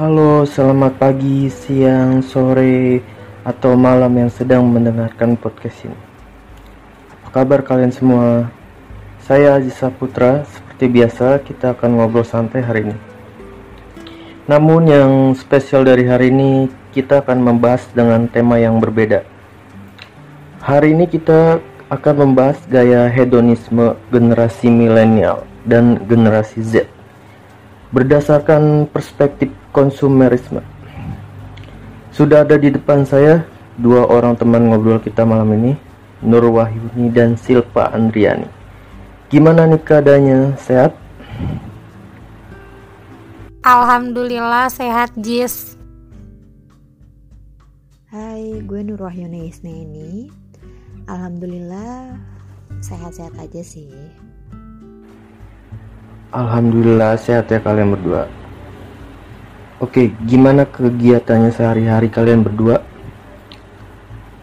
Halo, selamat pagi, siang, sore, atau malam yang sedang mendengarkan podcast ini. Apa kabar kalian semua? Saya Aziz Saputra, seperti biasa kita akan ngobrol santai hari ini. Namun yang spesial dari hari ini, kita akan membahas dengan tema yang berbeda. Hari ini kita akan membahas gaya hedonisme generasi milenial dan generasi Z berdasarkan perspektif konsumerisme. Sudah ada di depan saya dua orang teman ngobrol kita malam ini, Nur Wahyuni dan Silva Andriani. Gimana nih keadaannya? Sehat? Alhamdulillah sehat Jis. Hai, gue Nur Wahyuni ini. Alhamdulillah sehat-sehat aja sih. Alhamdulillah sehat ya kalian berdua. Oke, gimana kegiatannya sehari-hari kalian berdua?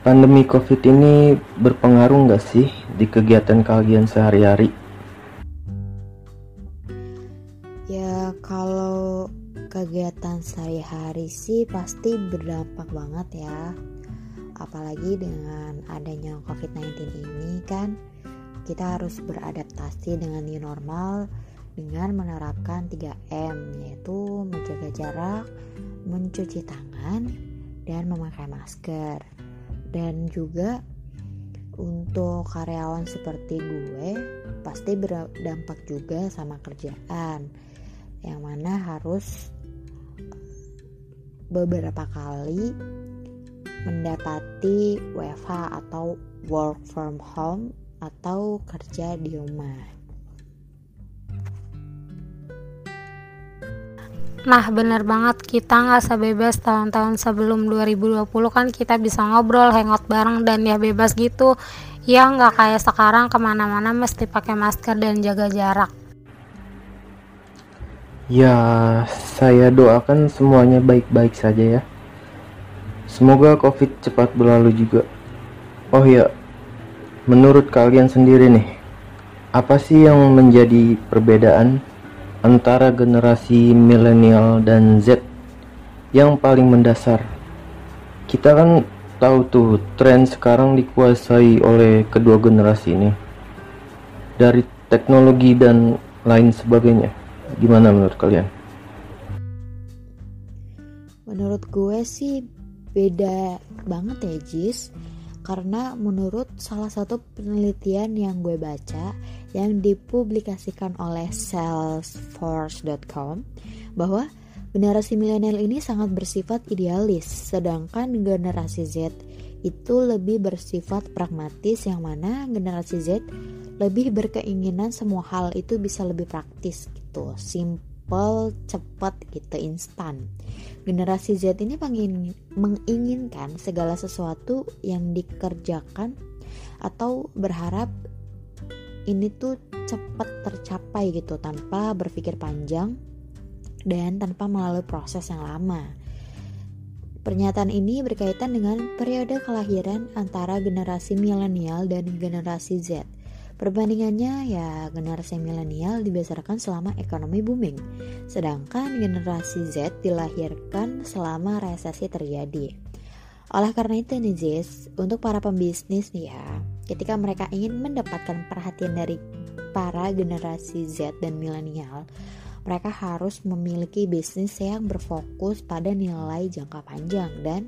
Pandemi COVID ini berpengaruh nggak sih di kegiatan kalian sehari-hari? Ya, kalau kegiatan sehari-hari sih pasti berdampak banget ya. Apalagi dengan adanya COVID-19 ini kan kita harus beradaptasi dengan new normal dengan menerapkan 3M yaitu menjaga jarak, mencuci tangan, dan memakai masker. Dan juga untuk karyawan seperti gue pasti berdampak juga sama kerjaan yang mana harus beberapa kali mendapati WFH atau work from home atau kerja di rumah. Nah bener banget. Kita nggak sebebas tahun-tahun sebelum 2020 kan kita bisa ngobrol, hangout bareng dan ya bebas gitu. Ya nggak kayak sekarang ke mana-mana mesti pakai masker dan jaga jarak. Ya saya doakan semuanya baik-baik saja ya. Semoga covid cepat berlalu juga. Oh ya menurut kalian sendiri nih Apa sih yang menjadi perbedaan antara generasi milenial dan Z yang paling mendasar. Kita kan tahu tuh tren sekarang dikuasai oleh kedua generasi ini. Dari teknologi dan lain sebagainya. Gimana menurut kalian? Menurut gue sih beda banget ya Jis karena menurut salah satu penelitian yang gue baca yang dipublikasikan oleh salesforce.com bahwa generasi milenial ini sangat bersifat idealis sedangkan generasi Z itu lebih bersifat pragmatis yang mana generasi Z lebih berkeinginan semua hal itu bisa lebih praktis gitu simple cepat gitu instan. Generasi Z ini menginginkan segala sesuatu yang dikerjakan atau berharap ini tuh cepat tercapai gitu tanpa berpikir panjang dan tanpa melalui proses yang lama. Pernyataan ini berkaitan dengan periode kelahiran antara generasi milenial dan generasi Z Perbandingannya ya generasi milenial dibesarkan selama ekonomi booming, sedangkan generasi Z dilahirkan selama resesi terjadi. Oleh karena itu nih Jis, untuk para pembisnis nih ya, ketika mereka ingin mendapatkan perhatian dari para generasi Z dan milenial, mereka harus memiliki bisnis yang berfokus pada nilai jangka panjang dan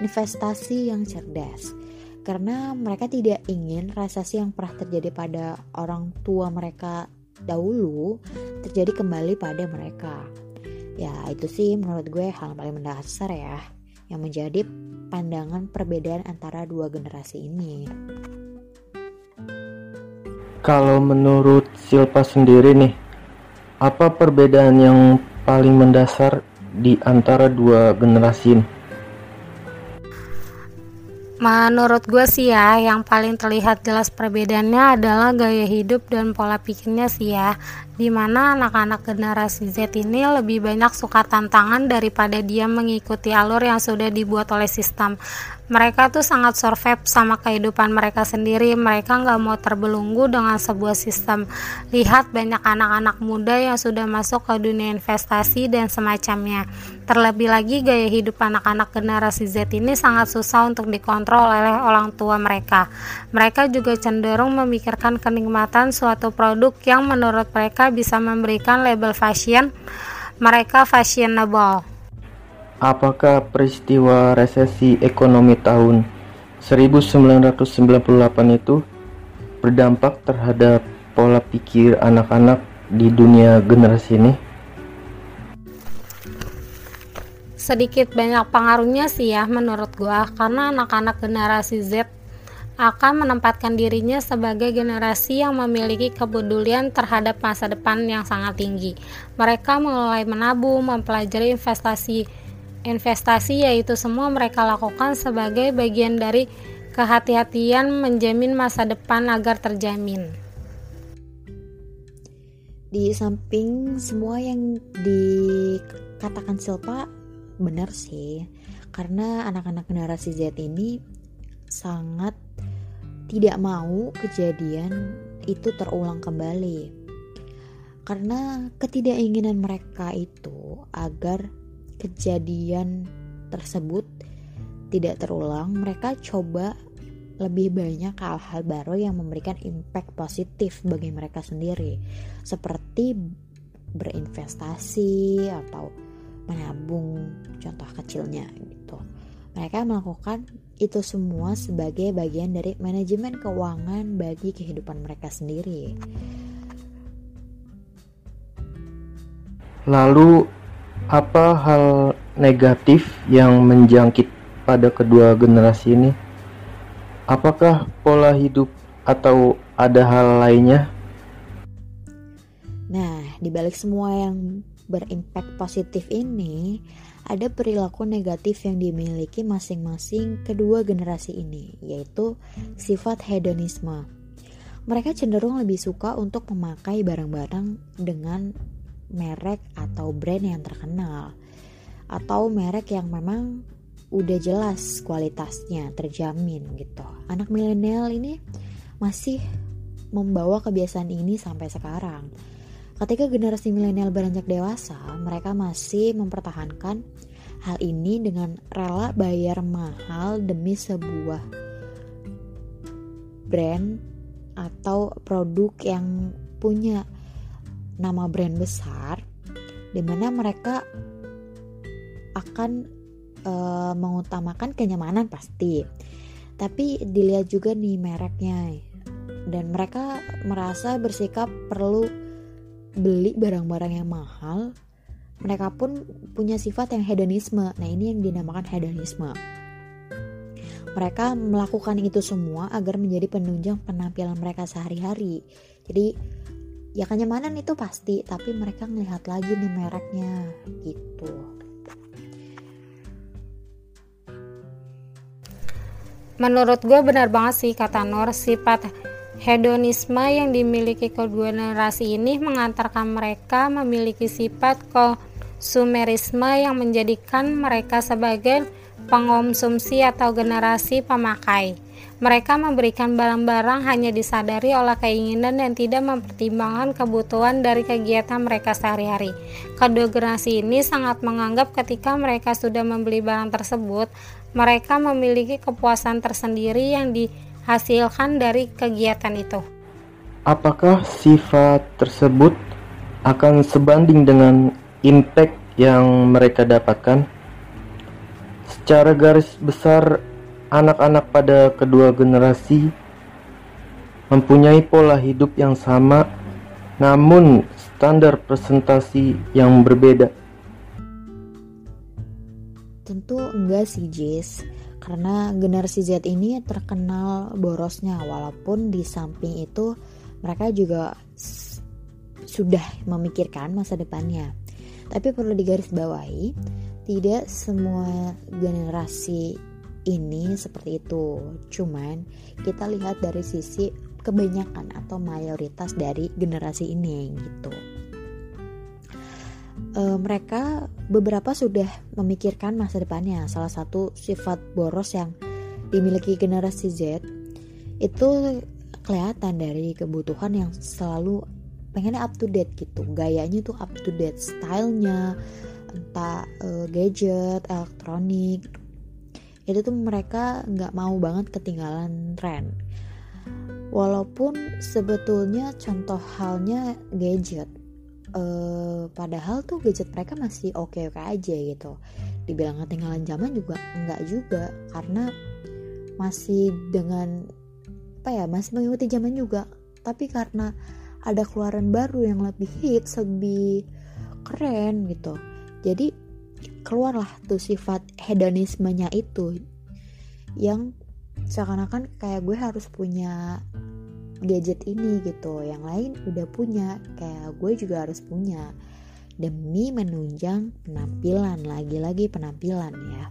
investasi yang cerdas karena mereka tidak ingin resesi yang pernah terjadi pada orang tua mereka dahulu terjadi kembali pada mereka. Ya, itu sih menurut gue hal paling mendasar ya, yang menjadi pandangan perbedaan antara dua generasi ini. Kalau menurut Silpa sendiri nih, apa perbedaan yang paling mendasar di antara dua generasi ini? Menurut gue sih ya, yang paling terlihat jelas perbedaannya adalah gaya hidup dan pola pikirnya sih ya. Di mana anak-anak generasi Z ini lebih banyak suka tantangan daripada dia mengikuti alur yang sudah dibuat oleh sistem. mereka tuh sangat survive sama kehidupan mereka sendiri. Mereka nggak mau terbelunggu dengan sebuah sistem. Lihat banyak anak-anak muda yang sudah masuk ke dunia investasi dan semacamnya. Terlebih lagi gaya hidup anak-anak generasi Z ini sangat susah untuk dikontrol oleh orang tua mereka. Mereka juga cenderung memikirkan kenikmatan suatu produk yang menurut mereka bisa memberikan label fashion mereka fashionable Apakah peristiwa resesi ekonomi tahun 1998 itu berdampak terhadap pola pikir anak-anak di dunia generasi ini? Sedikit banyak pengaruhnya sih ya menurut gua karena anak-anak generasi Z akan menempatkan dirinya sebagai generasi yang memiliki kepedulian terhadap masa depan yang sangat tinggi. Mereka mulai menabung, mempelajari investasi investasi yaitu semua mereka lakukan sebagai bagian dari kehati-hatian menjamin masa depan agar terjamin. Di samping semua yang dikatakan Silpa benar sih, karena anak-anak generasi Z ini sangat tidak mau kejadian itu terulang kembali. Karena ketidakinginan mereka itu agar kejadian tersebut tidak terulang, mereka coba lebih banyak hal-hal baru yang memberikan impact positif bagi mereka sendiri, seperti berinvestasi atau menabung, contoh kecilnya gitu. Mereka melakukan itu semua sebagai bagian dari manajemen keuangan bagi kehidupan mereka sendiri. Lalu apa hal negatif yang menjangkit pada kedua generasi ini? Apakah pola hidup atau ada hal lainnya? Nah, dibalik semua yang berimpact positif ini, ada perilaku negatif yang dimiliki masing-masing kedua generasi ini, yaitu sifat hedonisme. Mereka cenderung lebih suka untuk memakai barang-barang dengan merek atau brand yang terkenal atau merek yang memang udah jelas kualitasnya terjamin gitu. Anak milenial ini masih membawa kebiasaan ini sampai sekarang. Ketika generasi milenial beranjak dewasa, mereka masih mempertahankan hal ini dengan rela bayar mahal demi sebuah brand atau produk yang punya nama brand besar di mana mereka akan e, mengutamakan kenyamanan pasti. Tapi dilihat juga nih mereknya dan mereka merasa bersikap perlu beli barang-barang yang mahal mereka pun punya sifat yang hedonisme. Nah ini yang dinamakan hedonisme. Mereka melakukan itu semua agar menjadi penunjang penampilan mereka sehari-hari. Jadi ya kenyamanan itu pasti tapi mereka ngelihat lagi nih mereknya gitu. Menurut gue benar banget sih kata Nur sifat hedonisme yang dimiliki kedua generasi ini mengantarkan mereka memiliki sifat konsumerisme yang menjadikan mereka sebagai pengonsumsi atau generasi pemakai mereka memberikan barang-barang hanya disadari oleh keinginan dan tidak mempertimbangkan kebutuhan dari kegiatan mereka sehari-hari. Kedua generasi ini sangat menganggap ketika mereka sudah membeli barang tersebut, mereka memiliki kepuasan tersendiri yang dihasilkan dari kegiatan itu. Apakah sifat tersebut akan sebanding dengan impact yang mereka dapatkan? Secara garis besar, anak-anak pada kedua generasi mempunyai pola hidup yang sama, namun standar presentasi yang berbeda. Tentu enggak sih, Jis. Karena generasi Z ini terkenal borosnya, walaupun di samping itu mereka juga sudah memikirkan masa depannya. Tapi perlu digarisbawahi, tidak semua generasi ini seperti itu. Cuman kita lihat dari sisi kebanyakan atau mayoritas dari generasi ini gitu. E, mereka beberapa sudah memikirkan masa depannya. Salah satu sifat boros yang dimiliki generasi Z itu kelihatan dari kebutuhan yang selalu pengennya up to date gitu. Gayanya tuh up to date. Stylenya entah uh, gadget elektronik. Itu tuh mereka nggak mau banget ketinggalan tren. Walaupun sebetulnya contoh halnya gadget uh, padahal tuh gadget mereka masih oke oke aja gitu. Dibilang ketinggalan zaman juga enggak juga karena masih dengan apa ya masih mengikuti zaman juga. Tapi karena ada keluaran baru yang lebih hits lebih keren gitu. Jadi keluarlah tuh sifat hedonismenya itu. Yang seakan-akan kayak gue harus punya gadget ini gitu. Yang lain udah punya kayak gue juga harus punya. Demi menunjang penampilan lagi-lagi penampilan ya.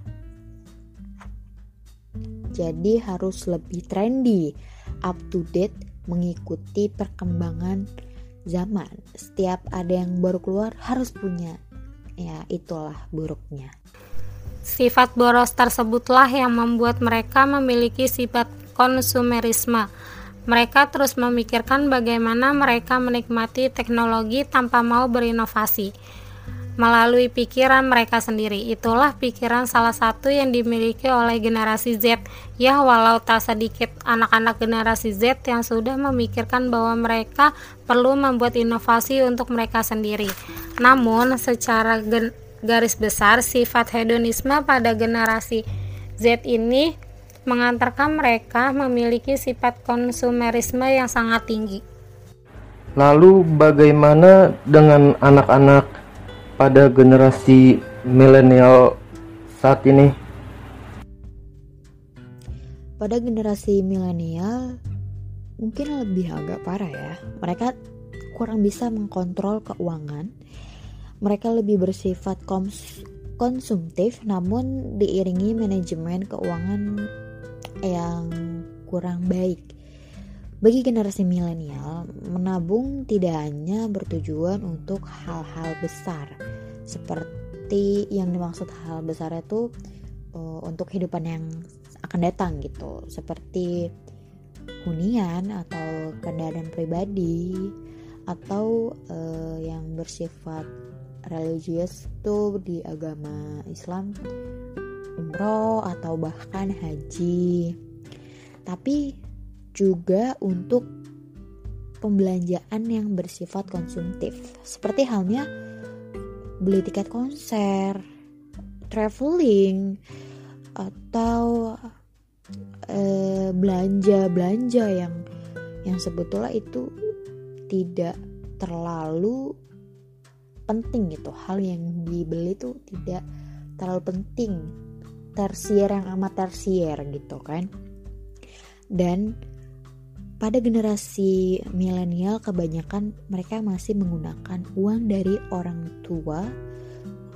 Jadi harus lebih trendy up to date mengikuti perkembangan zaman. Setiap ada yang baru keluar harus punya. Ya itulah buruknya. Sifat boros tersebutlah yang membuat mereka memiliki sifat konsumerisme. Mereka terus memikirkan bagaimana mereka menikmati teknologi tanpa mau berinovasi melalui pikiran mereka sendiri. Itulah pikiran salah satu yang dimiliki oleh generasi Z. Ya, walau tak sedikit anak-anak generasi Z yang sudah memikirkan bahwa mereka perlu membuat inovasi untuk mereka sendiri. Namun, secara garis besar, sifat hedonisme pada generasi Z ini mengantarkan mereka memiliki sifat konsumerisme yang sangat tinggi. Lalu bagaimana dengan anak-anak pada generasi milenial saat ini? Pada generasi milenial mungkin lebih agak parah ya. Mereka kurang bisa mengkontrol keuangan. Mereka lebih bersifat kons konsumtif namun diiringi manajemen keuangan yang kurang baik. Bagi generasi milenial, menabung tidak hanya bertujuan untuk hal-hal besar, seperti yang dimaksud hal besar itu uh, untuk kehidupan yang akan datang gitu, seperti hunian atau kendaraan pribadi atau uh, yang bersifat religius itu di agama Islam umroh atau bahkan haji. Tapi juga untuk pembelanjaan yang bersifat konsumtif, seperti halnya beli tiket konser, traveling, atau eh, belanja belanja yang yang sebetulnya itu tidak terlalu penting gitu. Hal yang dibeli itu tidak terlalu penting tersier yang amat tersier gitu kan dan pada generasi milenial kebanyakan mereka masih menggunakan uang dari orang tua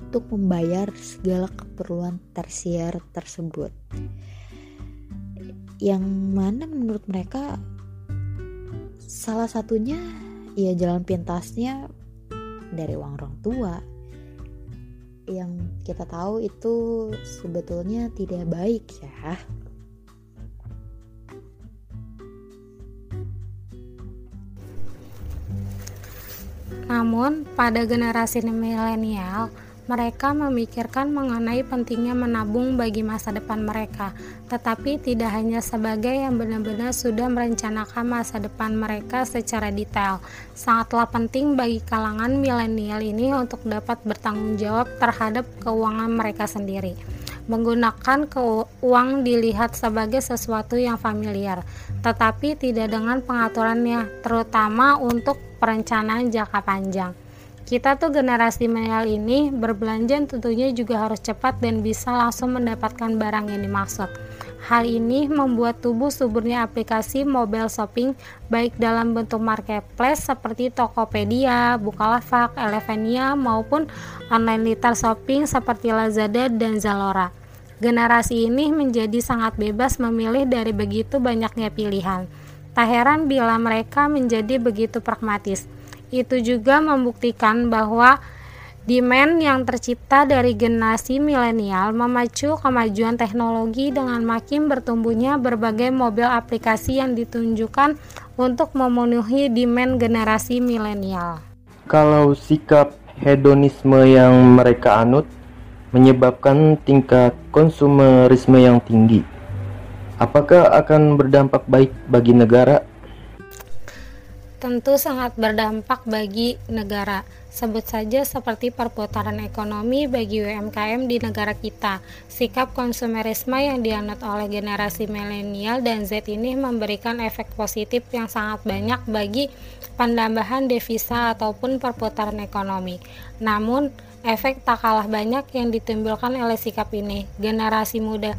untuk membayar segala keperluan tersier tersebut. Yang mana menurut mereka salah satunya ya jalan pintasnya dari uang orang tua yang kita tahu itu sebetulnya tidak baik ya. Namun, pada generasi milenial, mereka memikirkan mengenai pentingnya menabung bagi masa depan mereka, tetapi tidak hanya sebagai yang benar-benar sudah merencanakan masa depan mereka secara detail. Sangatlah penting bagi kalangan milenial ini untuk dapat bertanggung jawab terhadap keuangan mereka sendiri. Menggunakan uang dilihat sebagai sesuatu yang familiar, tetapi tidak dengan pengaturannya, terutama untuk perencanaan jangka panjang. Kita tuh generasi milenial ini berbelanja tentunya juga harus cepat dan bisa langsung mendapatkan barang yang dimaksud. Hal ini membuat tubuh suburnya aplikasi mobile shopping baik dalam bentuk marketplace seperti Tokopedia, Bukalapak, Elevania maupun online retail shopping seperti Lazada dan Zalora. Generasi ini menjadi sangat bebas memilih dari begitu banyaknya pilihan. Tak heran bila mereka menjadi begitu pragmatis. Itu juga membuktikan bahwa Demand yang tercipta dari generasi milenial memacu kemajuan teknologi dengan makin bertumbuhnya berbagai mobil aplikasi yang ditunjukkan untuk memenuhi demand generasi milenial. Kalau sikap hedonisme yang mereka anut menyebabkan tingkat konsumerisme yang tinggi, apakah akan berdampak baik bagi negara? Tentu sangat berdampak bagi negara Sebut saja seperti perputaran ekonomi bagi UMKM di negara kita. Sikap konsumerisme yang dianut oleh generasi milenial dan Z ini memberikan efek positif yang sangat banyak bagi penambahan devisa ataupun perputaran ekonomi. Namun, efek tak kalah banyak yang ditimbulkan oleh sikap ini. Generasi muda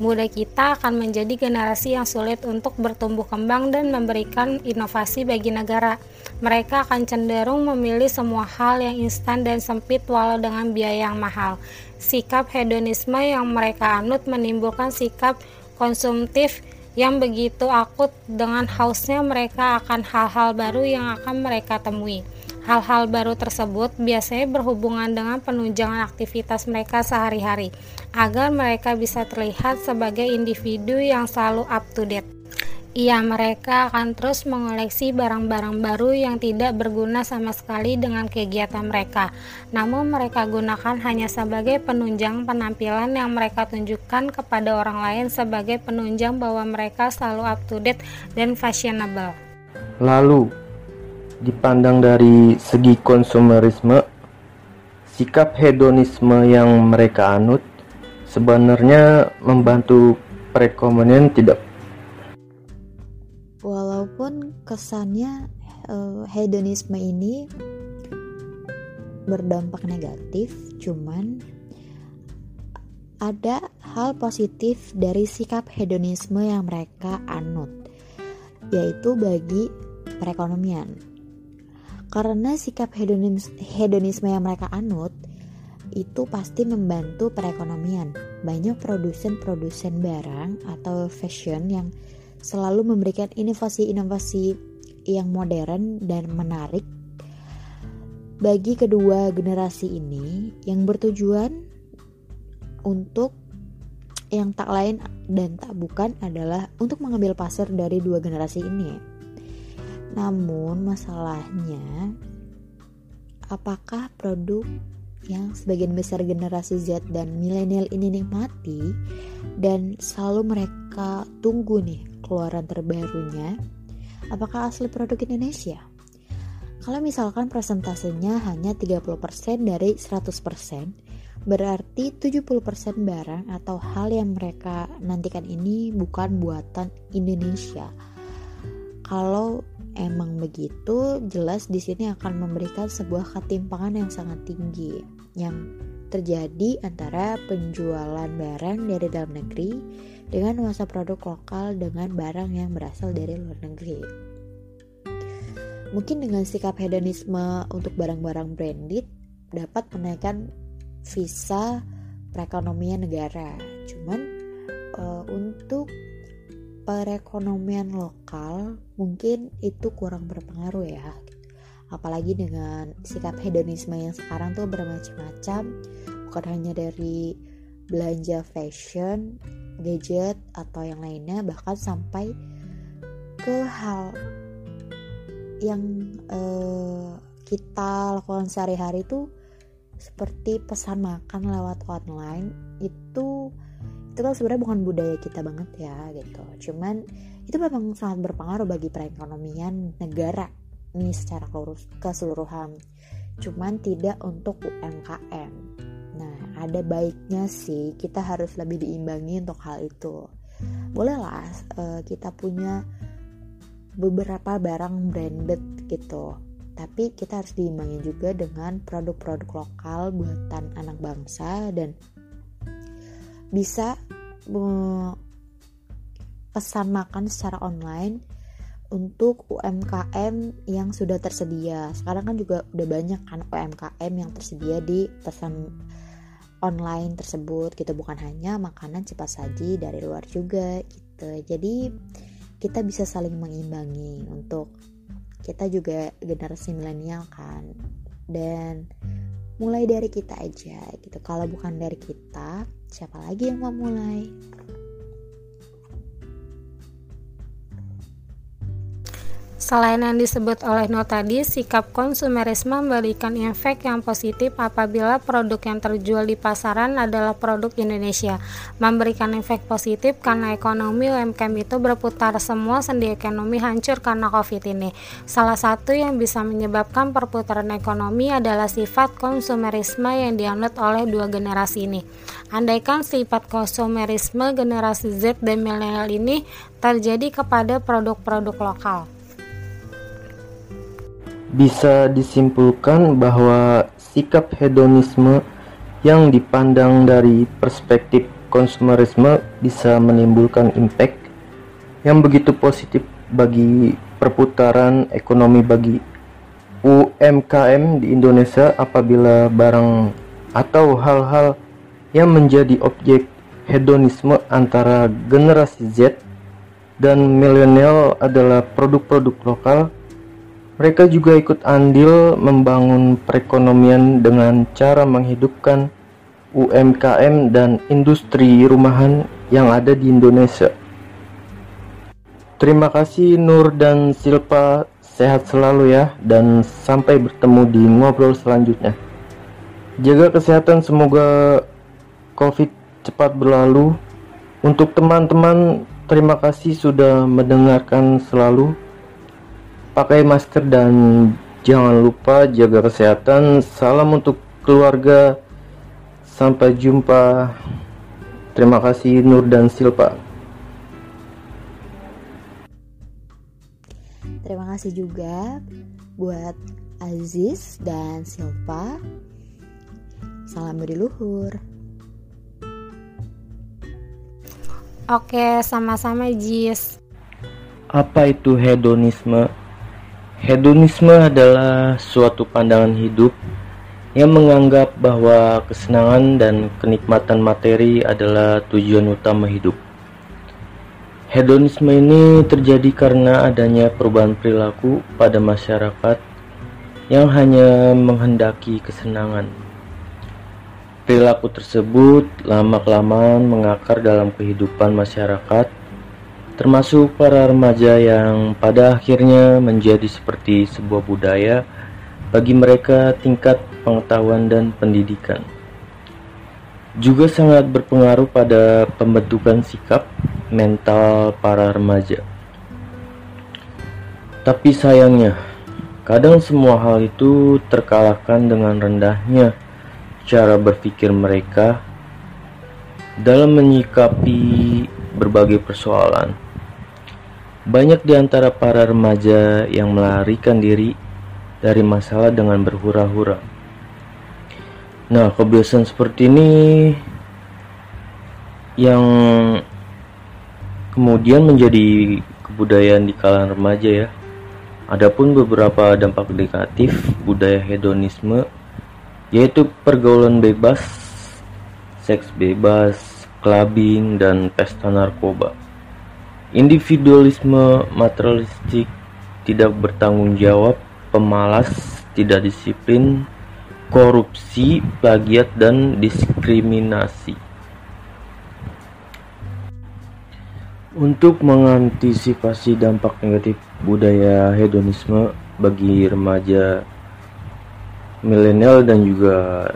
muda kita akan menjadi generasi yang sulit untuk bertumbuh kembang dan memberikan inovasi bagi negara. Mereka akan cenderung memilih semua hal yang instan dan sempit walau dengan biaya yang mahal. Sikap hedonisme yang mereka anut menimbulkan sikap konsumtif yang begitu akut dengan hausnya mereka akan hal-hal baru yang akan mereka temui. Hal-hal baru tersebut biasanya berhubungan dengan penunjangan aktivitas mereka sehari-hari, agar mereka bisa terlihat sebagai individu yang selalu up to date. Iya, mereka akan terus mengoleksi barang-barang baru yang tidak berguna sama sekali dengan kegiatan mereka. Namun, mereka gunakan hanya sebagai penunjang penampilan yang mereka tunjukkan kepada orang lain sebagai penunjang bahwa mereka selalu up to date dan fashionable. Lalu, dipandang dari segi konsumerisme, sikap hedonisme yang mereka anut sebenarnya membantu perekonomian tidak. Walaupun kesannya uh, hedonisme ini berdampak negatif, cuman ada hal positif dari sikap hedonisme yang mereka anut, yaitu bagi perekonomian karena sikap hedonisme yang mereka anut itu pasti membantu perekonomian. Banyak produsen-produsen barang atau fashion yang selalu memberikan inovasi-inovasi yang modern dan menarik bagi kedua generasi ini yang bertujuan untuk yang tak lain dan tak bukan adalah untuk mengambil pasar dari dua generasi ini. Namun masalahnya apakah produk yang sebagian besar generasi Z dan milenial ini nikmati dan selalu mereka tunggu nih keluaran terbarunya apakah asli produk Indonesia? Kalau misalkan presentasenya hanya 30% dari 100%, berarti 70% barang atau hal yang mereka nantikan ini bukan buatan Indonesia. Kalau emang begitu, jelas di sini akan memberikan sebuah ketimpangan yang sangat tinggi yang terjadi antara penjualan barang dari dalam negeri dengan masa produk lokal dengan barang yang berasal dari luar negeri. Mungkin dengan sikap hedonisme untuk barang-barang branded dapat menaikkan visa perekonomian negara. Cuman uh, untuk perekonomian lokal mungkin itu kurang berpengaruh ya. Apalagi dengan sikap hedonisme yang sekarang tuh bermacam-macam. Bukan hanya dari belanja fashion, gadget atau yang lainnya bahkan sampai ke hal yang uh, kita lakukan sehari-hari tuh seperti pesan makan lewat online itu itu kan sebenarnya bukan budaya kita banget ya gitu. Cuman itu memang sangat berpengaruh bagi perekonomian negara nih secara keseluruhan. Cuman tidak untuk UMKM nah ada baiknya sih kita harus lebih diimbangi untuk hal itu. Bolehlah uh, kita punya beberapa barang branded gitu. Tapi kita harus diimbangi juga dengan produk-produk lokal buatan anak bangsa dan bisa pesan makan secara online untuk UMKM yang sudah tersedia. Sekarang kan juga udah banyak kan UMKM yang tersedia di pesan online tersebut gitu bukan hanya makanan cepat saji dari luar juga gitu. Jadi kita bisa saling mengimbangi untuk kita juga generasi milenial kan dan mulai dari kita aja gitu kalau bukan dari kita siapa lagi yang mau Selain yang disebut oleh No tadi, sikap konsumerisme memberikan efek yang positif apabila produk yang terjual di pasaran adalah produk Indonesia. Memberikan efek positif karena ekonomi UMKM itu berputar semua sendi ekonomi hancur karena COVID ini. Salah satu yang bisa menyebabkan perputaran ekonomi adalah sifat konsumerisme yang dianut oleh dua generasi ini. Andaikan sifat konsumerisme generasi Z dan milenial ini terjadi kepada produk-produk lokal bisa disimpulkan bahwa sikap hedonisme yang dipandang dari perspektif konsumerisme bisa menimbulkan impact yang begitu positif bagi perputaran ekonomi bagi UMKM di Indonesia apabila barang atau hal-hal yang menjadi objek hedonisme antara generasi Z dan milenial adalah produk-produk lokal mereka juga ikut andil membangun perekonomian dengan cara menghidupkan UMKM dan industri rumahan yang ada di Indonesia. Terima kasih Nur dan Silpa, sehat selalu ya dan sampai bertemu di ngobrol selanjutnya. Jaga kesehatan semoga Covid cepat berlalu. Untuk teman-teman, terima kasih sudah mendengarkan selalu pakai masker dan jangan lupa jaga kesehatan. Salam untuk keluarga. Sampai jumpa. Terima kasih Nur dan Silpa. Terima kasih juga buat Aziz dan Silpa. Salam beri luhur. Oke, sama-sama Jis. Apa itu hedonisme? Hedonisme adalah suatu pandangan hidup yang menganggap bahwa kesenangan dan kenikmatan materi adalah tujuan utama hidup. Hedonisme ini terjadi karena adanya perubahan perilaku pada masyarakat yang hanya menghendaki kesenangan. Perilaku tersebut lama-kelamaan mengakar dalam kehidupan masyarakat termasuk para remaja yang pada akhirnya menjadi seperti sebuah budaya bagi mereka tingkat pengetahuan dan pendidikan. Juga sangat berpengaruh pada pembentukan sikap mental para remaja. Tapi sayangnya, kadang semua hal itu terkalahkan dengan rendahnya cara berpikir mereka dalam menyikapi berbagai persoalan. Banyak di antara para remaja yang melarikan diri dari masalah dengan berhura-hura. Nah, kebiasaan seperti ini yang kemudian menjadi kebudayaan di kalangan remaja ya. Adapun beberapa dampak negatif budaya hedonisme yaitu pergaulan bebas, seks bebas, clubbing, dan pesta narkoba. Individualisme materialistik, tidak bertanggung jawab, pemalas, tidak disiplin, korupsi, plagiat, dan diskriminasi. Untuk mengantisipasi dampak negatif budaya hedonisme bagi remaja milenial dan juga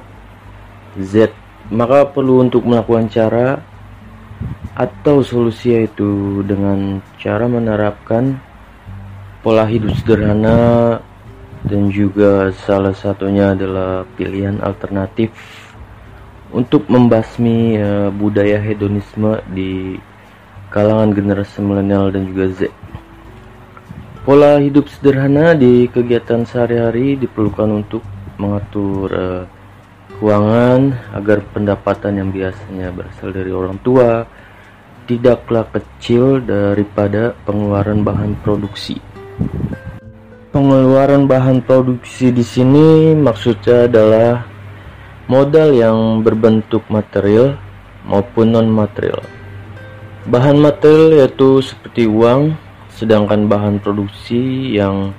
Z, maka perlu untuk melakukan cara atau solusi yaitu dengan cara menerapkan pola hidup sederhana dan juga salah satunya adalah pilihan alternatif untuk membasmi uh, budaya hedonisme di kalangan generasi milenial dan juga Z. Pola hidup sederhana di kegiatan sehari-hari diperlukan untuk mengatur uh, keuangan agar pendapatan yang biasanya berasal dari orang tua tidaklah kecil daripada pengeluaran bahan produksi. Pengeluaran bahan produksi di sini maksudnya adalah modal yang berbentuk material maupun non material. Bahan material yaitu seperti uang, sedangkan bahan produksi yang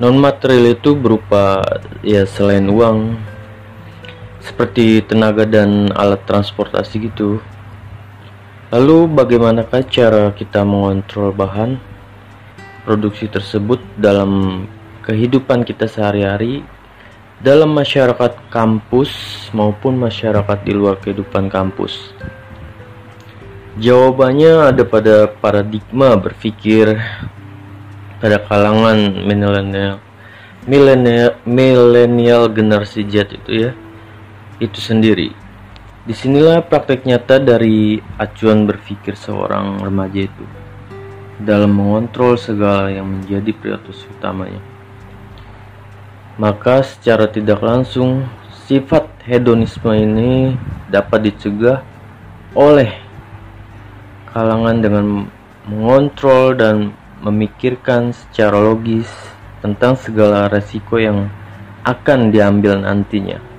non material itu berupa ya selain uang seperti tenaga dan alat transportasi gitu. Lalu bagaimanakah cara kita mengontrol bahan produksi tersebut dalam kehidupan kita sehari-hari dalam masyarakat kampus maupun masyarakat di luar kehidupan kampus? Jawabannya ada pada paradigma berpikir pada kalangan milenial milenial milenial generasi Z itu ya itu sendiri. Di sinilah praktek nyata dari acuan berpikir seorang remaja itu dalam mengontrol segala yang menjadi prioritas utamanya. Maka secara tidak langsung sifat hedonisme ini dapat dicegah oleh kalangan dengan mengontrol dan memikirkan secara logis tentang segala resiko yang akan diambil nantinya.